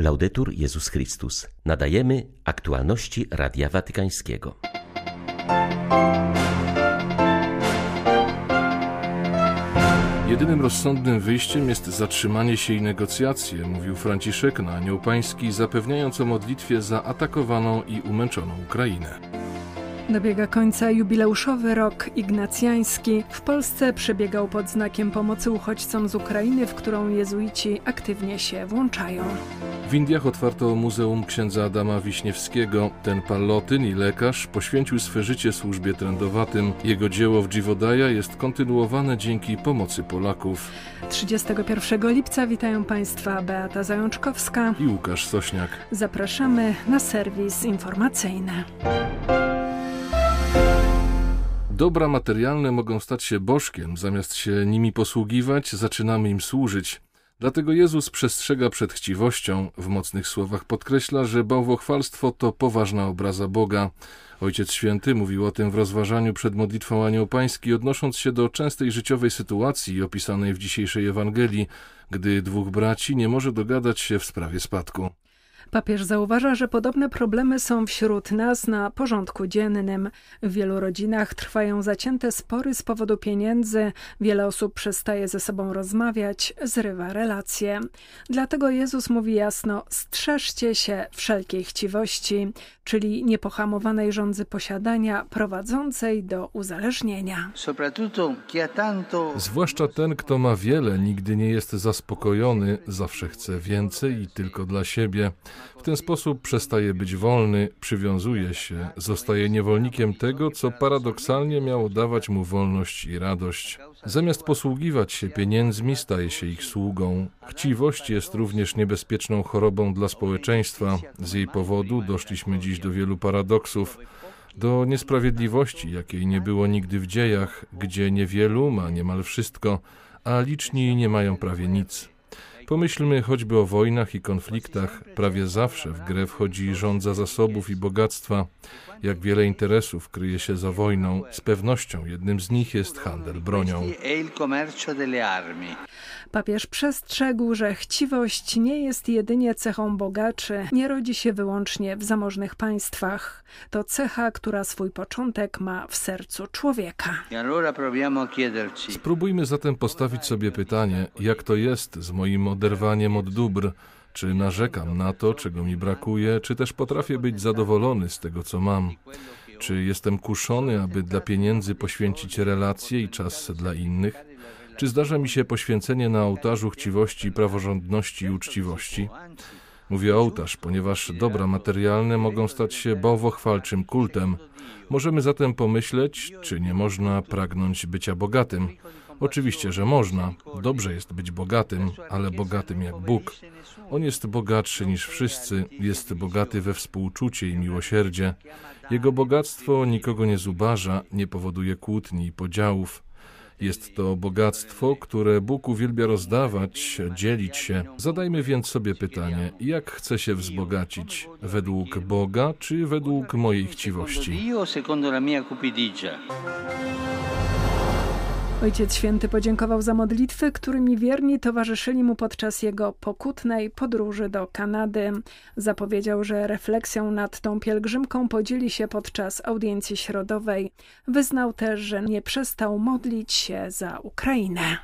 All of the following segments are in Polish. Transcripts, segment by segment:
Laudetur Jezus Chrystus. Nadajemy aktualności Radia Watykańskiego. Jedynym rozsądnym wyjściem jest zatrzymanie się i negocjacje, mówił Franciszek na Anioł Pański, zapewniając o modlitwie za atakowaną i umęczoną Ukrainę. Dobiega końca jubileuszowy rok ignacjański. W Polsce przebiegał pod znakiem pomocy uchodźcom z Ukrainy, w którą jezuici aktywnie się włączają. W Indiach otwarto Muzeum księdza Adama Wiśniewskiego. Ten palotyn i lekarz poświęcił swe życie służbie trendowatym. Jego dzieło w Dziwodaja jest kontynuowane dzięki pomocy Polaków. 31 lipca witają Państwa Beata Zajączkowska i Łukasz Sośniak. Zapraszamy na serwis informacyjny. Dobra materialne mogą stać się bożkiem, zamiast się nimi posługiwać, zaczynamy im służyć. Dlatego Jezus przestrzega przed chciwością, w mocnych słowach podkreśla, że bałwochwalstwo to poważna obraza Boga. Ojciec Święty mówił o tym w rozważaniu przed modlitwą Anioł Pański, odnosząc się do częstej życiowej sytuacji opisanej w dzisiejszej Ewangelii, gdy dwóch braci nie może dogadać się w sprawie spadku. Papież zauważa, że podobne problemy są wśród nas na porządku dziennym. W wielu rodzinach trwają zacięte spory z powodu pieniędzy, wiele osób przestaje ze sobą rozmawiać, zrywa relacje. Dlatego Jezus mówi jasno: strzeżcie się wszelkiej chciwości, czyli niepohamowanej rządzy posiadania prowadzącej do uzależnienia. Zwłaszcza ten, kto ma wiele, nigdy nie jest zaspokojony, zawsze chce więcej i tylko dla siebie. W ten sposób przestaje być wolny, przywiązuje się, zostaje niewolnikiem tego, co paradoksalnie miało dawać mu wolność i radość. Zamiast posługiwać się pieniędzmi, staje się ich sługą. Chciwość jest również niebezpieczną chorobą dla społeczeństwa. Z jej powodu doszliśmy dziś do wielu paradoksów do niesprawiedliwości, jakiej nie było nigdy w dziejach, gdzie niewielu ma niemal wszystko, a liczni nie mają prawie nic. Pomyślmy choćby o wojnach i konfliktach. Prawie zawsze w grę wchodzi rządza zasobów i bogactwa. Jak wiele interesów kryje się za wojną, z pewnością jednym z nich jest handel bronią. Papież przestrzegł, że chciwość nie jest jedynie cechą bogaczy, nie rodzi się wyłącznie w zamożnych państwach. To cecha, która swój początek ma w sercu człowieka. Spróbujmy zatem postawić sobie pytanie, jak to jest z moim oderwaniem od dóbr, czy narzekam na to, czego mi brakuje, czy też potrafię być zadowolony z tego, co mam? Czy jestem kuszony, aby dla pieniędzy poświęcić relacje i czas dla innych? Czy zdarza mi się poświęcenie na ołtarzu chciwości, praworządności i uczciwości? Mówię ołtarz, ponieważ dobra materialne mogą stać się bałwochwalczym kultem. Możemy zatem pomyśleć, czy nie można pragnąć bycia bogatym. Oczywiście, że można. Dobrze jest być bogatym, ale bogatym jak Bóg. On jest bogatszy niż wszyscy, jest bogaty we współczucie i miłosierdzie. Jego bogactwo nikogo nie zubaża, nie powoduje kłótni i podziałów. Jest to bogactwo, które Bóg uwielbia rozdawać, dzielić się. Zadajmy więc sobie pytanie, jak chcę się wzbogacić? Według Boga czy według mojej chciwości? Ojciec Święty podziękował za modlitwy, którymi wierni towarzyszyli mu podczas jego pokutnej podróży do Kanady. Zapowiedział, że refleksją nad tą pielgrzymką podzieli się podczas audiencji środowej. Wyznał też, że nie przestał modlić się za Ukrainę.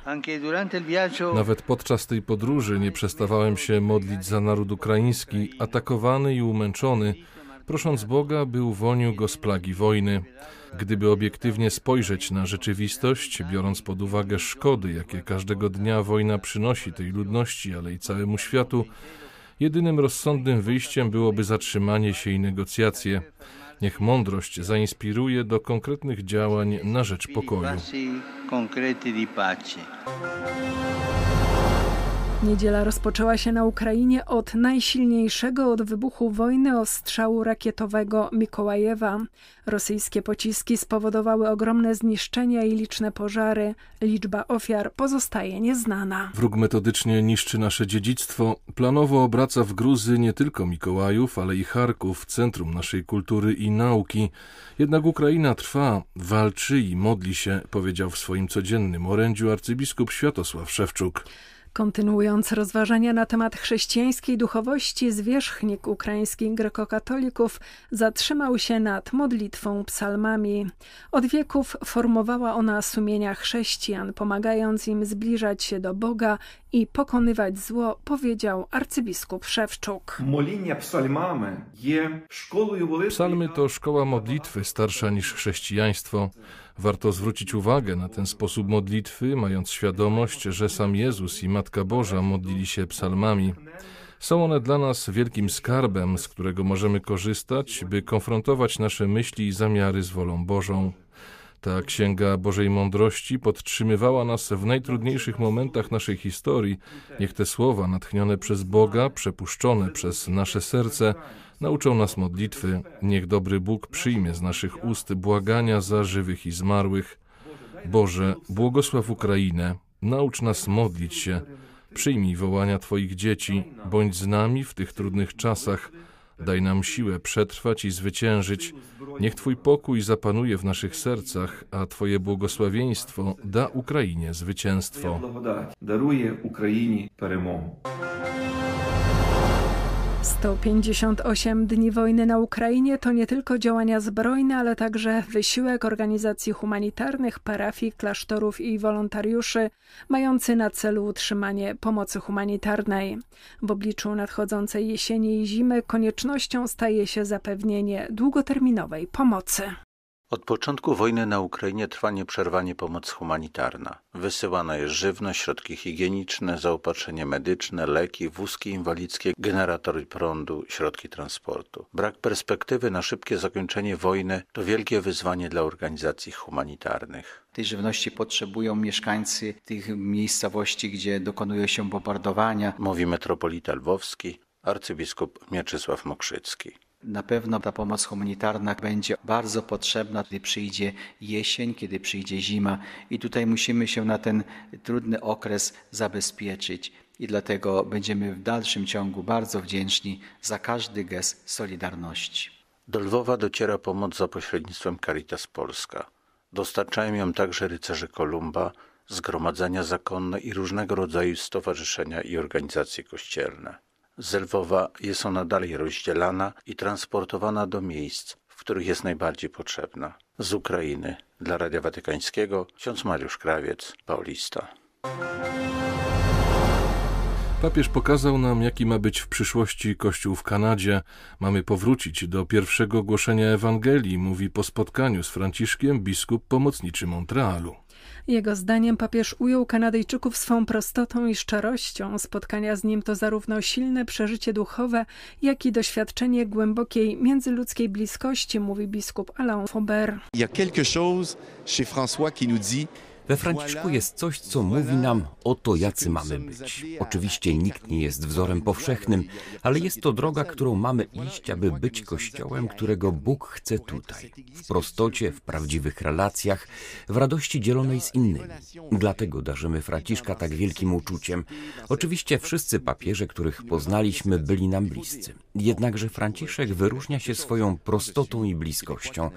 Nawet podczas tej podróży nie przestawałem się modlić za naród ukraiński, atakowany i umęczony, prosząc Boga, by uwolnił go z plagi wojny. Gdyby obiektywnie spojrzeć na rzeczywistość, biorąc pod uwagę szkody, jakie każdego dnia wojna przynosi tej ludności, ale i całemu światu, jedynym rozsądnym wyjściem byłoby zatrzymanie się i negocjacje. Niech mądrość zainspiruje do konkretnych działań na rzecz pokoju. Niedziela rozpoczęła się na Ukrainie od najsilniejszego od wybuchu wojny ostrzału rakietowego Mikołajewa. Rosyjskie pociski spowodowały ogromne zniszczenia i liczne pożary. Liczba ofiar pozostaje nieznana. Wróg metodycznie niszczy nasze dziedzictwo. Planowo obraca w gruzy nie tylko Mikołajów, ale i Charków, centrum naszej kultury i nauki. Jednak Ukraina trwa, walczy i modli się, powiedział w swoim codziennym orędziu arcybiskup Światosław Szewczuk. Kontynuując rozważania na temat chrześcijańskiej duchowości, zwierzchnik ukraińskich grekokatolików zatrzymał się nad modlitwą psalmami. Od wieków formowała ona sumienia chrześcijan, pomagając im zbliżać się do Boga i pokonywać zło, powiedział arcybiskup Szewczuk. Psalmy to szkoła modlitwy starsza niż chrześcijaństwo. Warto zwrócić uwagę na ten sposób modlitwy, mając świadomość, że sam Jezus i Matka Boża modlili się psalmami. Są one dla nas wielkim skarbem, z którego możemy korzystać, by konfrontować nasze myśli i zamiary z wolą Bożą. Ta księga Bożej Mądrości podtrzymywała nas w najtrudniejszych momentach naszej historii. Niech te słowa, natchnione przez Boga, przepuszczone przez nasze serce, nauczą nas modlitwy. Niech dobry Bóg przyjmie z naszych ust błagania za żywych i zmarłych. Boże, błogosław Ukrainę, naucz nas modlić się. Przyjmij wołania Twoich dzieci, bądź z nami w tych trudnych czasach. Daj nam siłę przetrwać i zwyciężyć. Niech Twój pokój zapanuje w naszych sercach, a Twoje błogosławieństwo da Ukrainie zwycięstwo. Daruje Ukrainie перемогу. 158 dni wojny na Ukrainie to nie tylko działania zbrojne, ale także wysiłek organizacji humanitarnych, parafii, klasztorów i wolontariuszy, mający na celu utrzymanie pomocy humanitarnej. W obliczu nadchodzącej jesieni i zimy koniecznością staje się zapewnienie długoterminowej pomocy. Od początku wojny na Ukrainie trwa nieprzerwanie pomoc humanitarna. Wysyłana jest żywność, środki higieniczne, zaopatrzenie medyczne, leki, wózki inwalidzkie, generatory prądu, środki transportu. Brak perspektywy na szybkie zakończenie wojny to wielkie wyzwanie dla organizacji humanitarnych. Tej żywności potrzebują mieszkańcy tych miejscowości, gdzie dokonują się bombardowania. Mówi metropolita lwowski, arcybiskup Mieczysław Mokrzycki. Na pewno ta pomoc humanitarna będzie bardzo potrzebna, kiedy przyjdzie jesień, kiedy przyjdzie zima, i tutaj musimy się na ten trudny okres zabezpieczyć. I dlatego będziemy w dalszym ciągu bardzo wdzięczni za każdy gest solidarności. Do Lwowa dociera pomoc za pośrednictwem Caritas Polska. Dostarczają ją także rycerze Kolumba, zgromadzenia zakonne i różnego rodzaju stowarzyszenia i organizacje kościelne. Z Lwowa jest ona dalej rozdzielana i transportowana do miejsc, w których jest najbardziej potrzebna. Z Ukrainy dla Radia Watykańskiego ksiądz Mariusz Krawiec, Paulista. Papież pokazał nam, jaki ma być w przyszłości Kościół w Kanadzie. Mamy powrócić do pierwszego głoszenia Ewangelii, mówi po spotkaniu z Franciszkiem biskup pomocniczy Montrealu. Jego zdaniem papież ujął Kanadyjczyków swą prostotą i szczerością. Spotkania z nim to zarówno silne przeżycie duchowe, jak i doświadczenie głębokiej międzyludzkiej bliskości, mówi biskup Alain Faubert. Il y a quelque chose chez François qui nous dit We Franciszku jest coś, co mówi nam o to, jacy mamy być. Oczywiście nikt nie jest wzorem powszechnym, ale jest to droga, którą mamy iść, aby być kościołem, którego Bóg chce tutaj. W prostocie, w prawdziwych relacjach, w radości dzielonej z innymi. Dlatego darzymy Franciszka tak wielkim uczuciem. Oczywiście wszyscy papieże, których poznaliśmy, byli nam bliscy. Jednakże Franciszek wyróżnia się swoją prostotą i bliskością.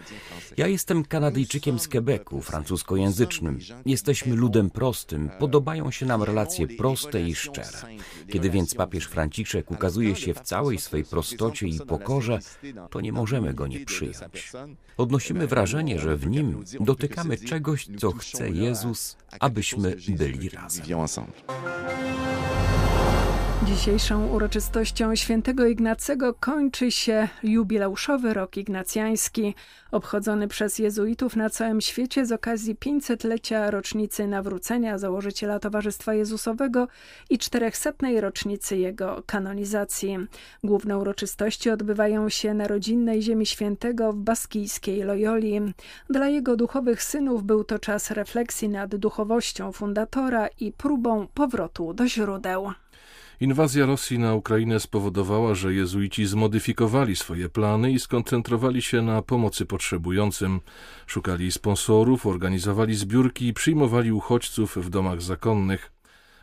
Ja jestem Kanadyjczykiem z Quebecu, francuskojęzycznym. Jesteśmy ludem prostym, podobają się nam relacje proste i szczere. Kiedy więc papież Franciszek ukazuje się w całej swej prostocie i pokorze, to nie możemy go nie przyjąć. Odnosimy wrażenie, że w nim dotykamy czegoś, co chce Jezus, abyśmy byli razem. Dzisiejszą uroczystością świętego Ignacego kończy się jubileuszowy rok ignacjański, obchodzony przez jezuitów na całym świecie z okazji 500-lecia rocznicy nawrócenia założyciela Towarzystwa Jezusowego i 400. rocznicy jego kanonizacji. Główne uroczystości odbywają się na rodzinnej ziemi świętego w baskijskiej Loyoli. Dla jego duchowych synów był to czas refleksji nad duchowością fundatora i próbą powrotu do źródeł. Inwazja Rosji na Ukrainę spowodowała, że jezuici zmodyfikowali swoje plany i skoncentrowali się na pomocy potrzebującym. Szukali sponsorów, organizowali zbiórki i przyjmowali uchodźców w domach zakonnych.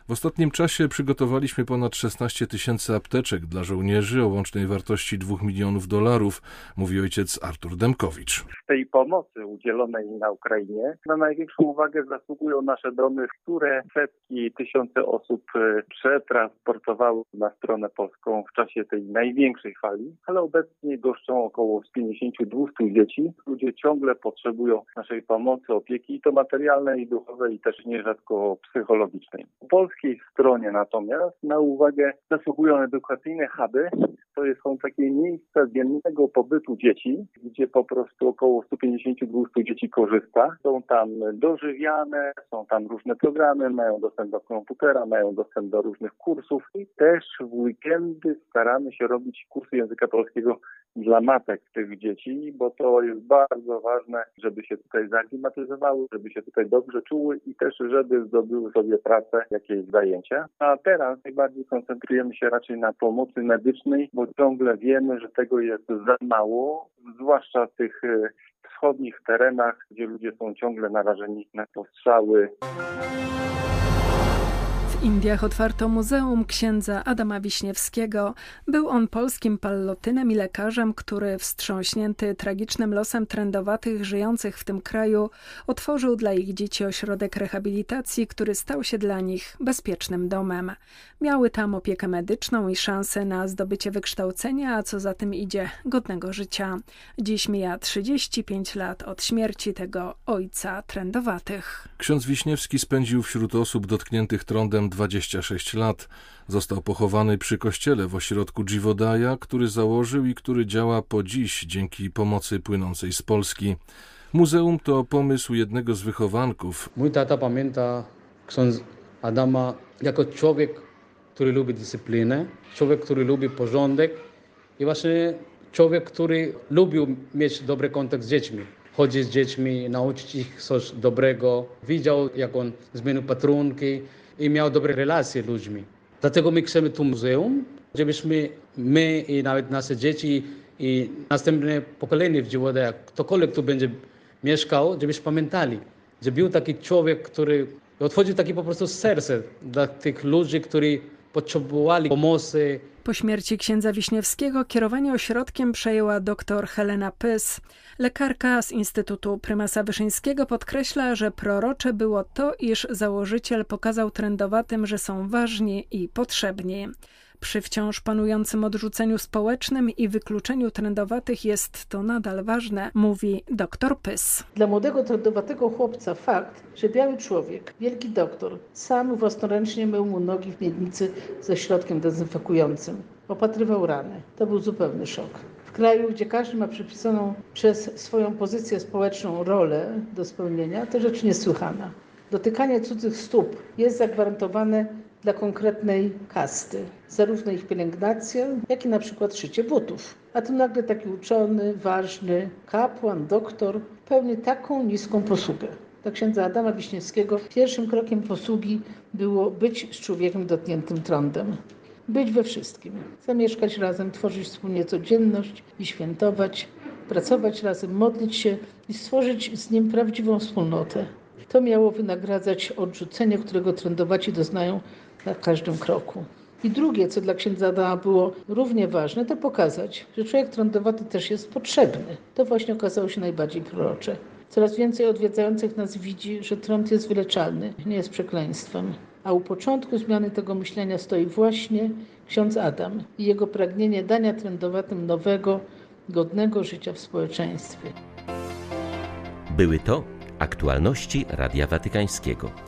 W ostatnim czasie przygotowaliśmy ponad 16 tysięcy apteczek dla żołnierzy o łącznej wartości 2 milionów dolarów, mówi ojciec Artur Demkowicz. W tej pomocy udzielonej na Ukrainie na największą uwagę zasługują nasze drony, które setki, tysiące osób e, przetransportowały na stronę polską w czasie tej największej fali, ale obecnie goszczą około 50-200 dzieci. Ludzie ciągle potrzebują naszej pomocy, opieki i to materialnej, i duchowej, i też nierzadko psychologicznej. Polskiej stronie natomiast na uwagę zasługują edukacyjne huby. To są takie miejsca dziennego pobytu dzieci, gdzie po prostu około 150-200 dzieci korzysta. Są tam dożywiane, są tam różne programy, mają dostęp do komputera, mają dostęp do różnych kursów i też w weekendy staramy się robić kursy języka polskiego dla matek tych dzieci, bo to jest bardzo ważne, żeby się tutaj zaklimatyzowały, żeby się tutaj dobrze czuły i też, żeby zdobyły sobie pracę, jakieś zajęcia. A teraz najbardziej koncentrujemy się raczej na pomocy medycznej, bo ciągle wiemy, że tego jest za mało, zwłaszcza w tych e, wschodnich terenach, gdzie ludzie są ciągle narażeni na postrzały. W Indiach otwarto Muzeum księdza Adama Wiśniewskiego. Był on polskim pallotynem i lekarzem, który wstrząśnięty tragicznym losem trędowatych żyjących w tym kraju otworzył dla ich dzieci ośrodek rehabilitacji, który stał się dla nich bezpiecznym domem. Miały tam opiekę medyczną i szansę na zdobycie wykształcenia, a co za tym idzie, godnego życia. Dziś mija 35 lat od śmierci tego ojca trędowatych. Ksiądz Wiśniewski spędził wśród osób dotkniętych trądem 26 lat. Został pochowany przy kościele w ośrodku Dziwodaja, który założył i który działa po dziś dzięki pomocy płynącej z Polski. Muzeum to pomysł jednego z wychowanków. Mój tata pamięta ksiądz Adama jako człowiek, który lubi dyscyplinę, człowiek, który lubi porządek i właśnie człowiek, który lubił mieć dobry kontakt z dziećmi. Chodzić z dziećmi, nauczyć ich coś dobrego. Widział, jak on zmienił patrunki, i miał dobre relacje z ludźmi. Dlatego my chcemy tu muzeum, żebyśmy my i nawet nasze dzieci i następne pokolenie w Dziewodach, ktokolwiek tu będzie mieszkał, żebyśmy pamiętali, że był taki człowiek, który otworzył taki po prostu serce dla tych ludzi, którzy potrzebowali pomocy. Po śmierci księdza Wiśniewskiego kierowanie ośrodkiem przejęła dr Helena Pys. Lekarka z Instytutu Prymasa Wyszyńskiego podkreśla, że prorocze było to, iż założyciel pokazał trendowatym, że są ważni i potrzebni. Przy wciąż panującym odrzuceniu społecznym i wykluczeniu trendowatych jest to nadal ważne, mówi dr Pys. Dla młodego trendowatego chłopca fakt, że biały człowiek, wielki doktor, sam własnoręcznie mył mu nogi w miednicy ze środkiem dezynfekującym, opatrywał rany. To był zupełny szok. W kraju, gdzie każdy ma przypisaną przez swoją pozycję społeczną rolę do spełnienia, to rzecz niesłychana. Dotykanie cudzych stóp jest zagwarantowane dla konkretnej kasty, zarówno ich pielęgnacja, jak i na przykład szycie butów. A tu nagle taki uczony, ważny kapłan, doktor pełni taką niską posługę. Dla księdza Adama Wiśniewskiego pierwszym krokiem posługi było być z człowiekiem dotkniętym trądem. Być we wszystkim, zamieszkać razem, tworzyć wspólnie codzienność i świętować, pracować razem, modlić się i stworzyć z nim prawdziwą wspólnotę. To miało wynagradzać odrzucenie, którego trędowaci doznają na każdym kroku. I drugie, co dla księdza Adama było równie ważne, to pokazać, że człowiek trądowaty też jest potrzebny. To właśnie okazało się najbardziej prorocze. Coraz więcej odwiedzających nas widzi, że trąd jest wyleczalny, nie jest przekleństwem. A u początku zmiany tego myślenia stoi właśnie ksiądz Adam i jego pragnienie dania trędowatym nowego, godnego życia w społeczeństwie. Były to aktualności Radia Watykańskiego.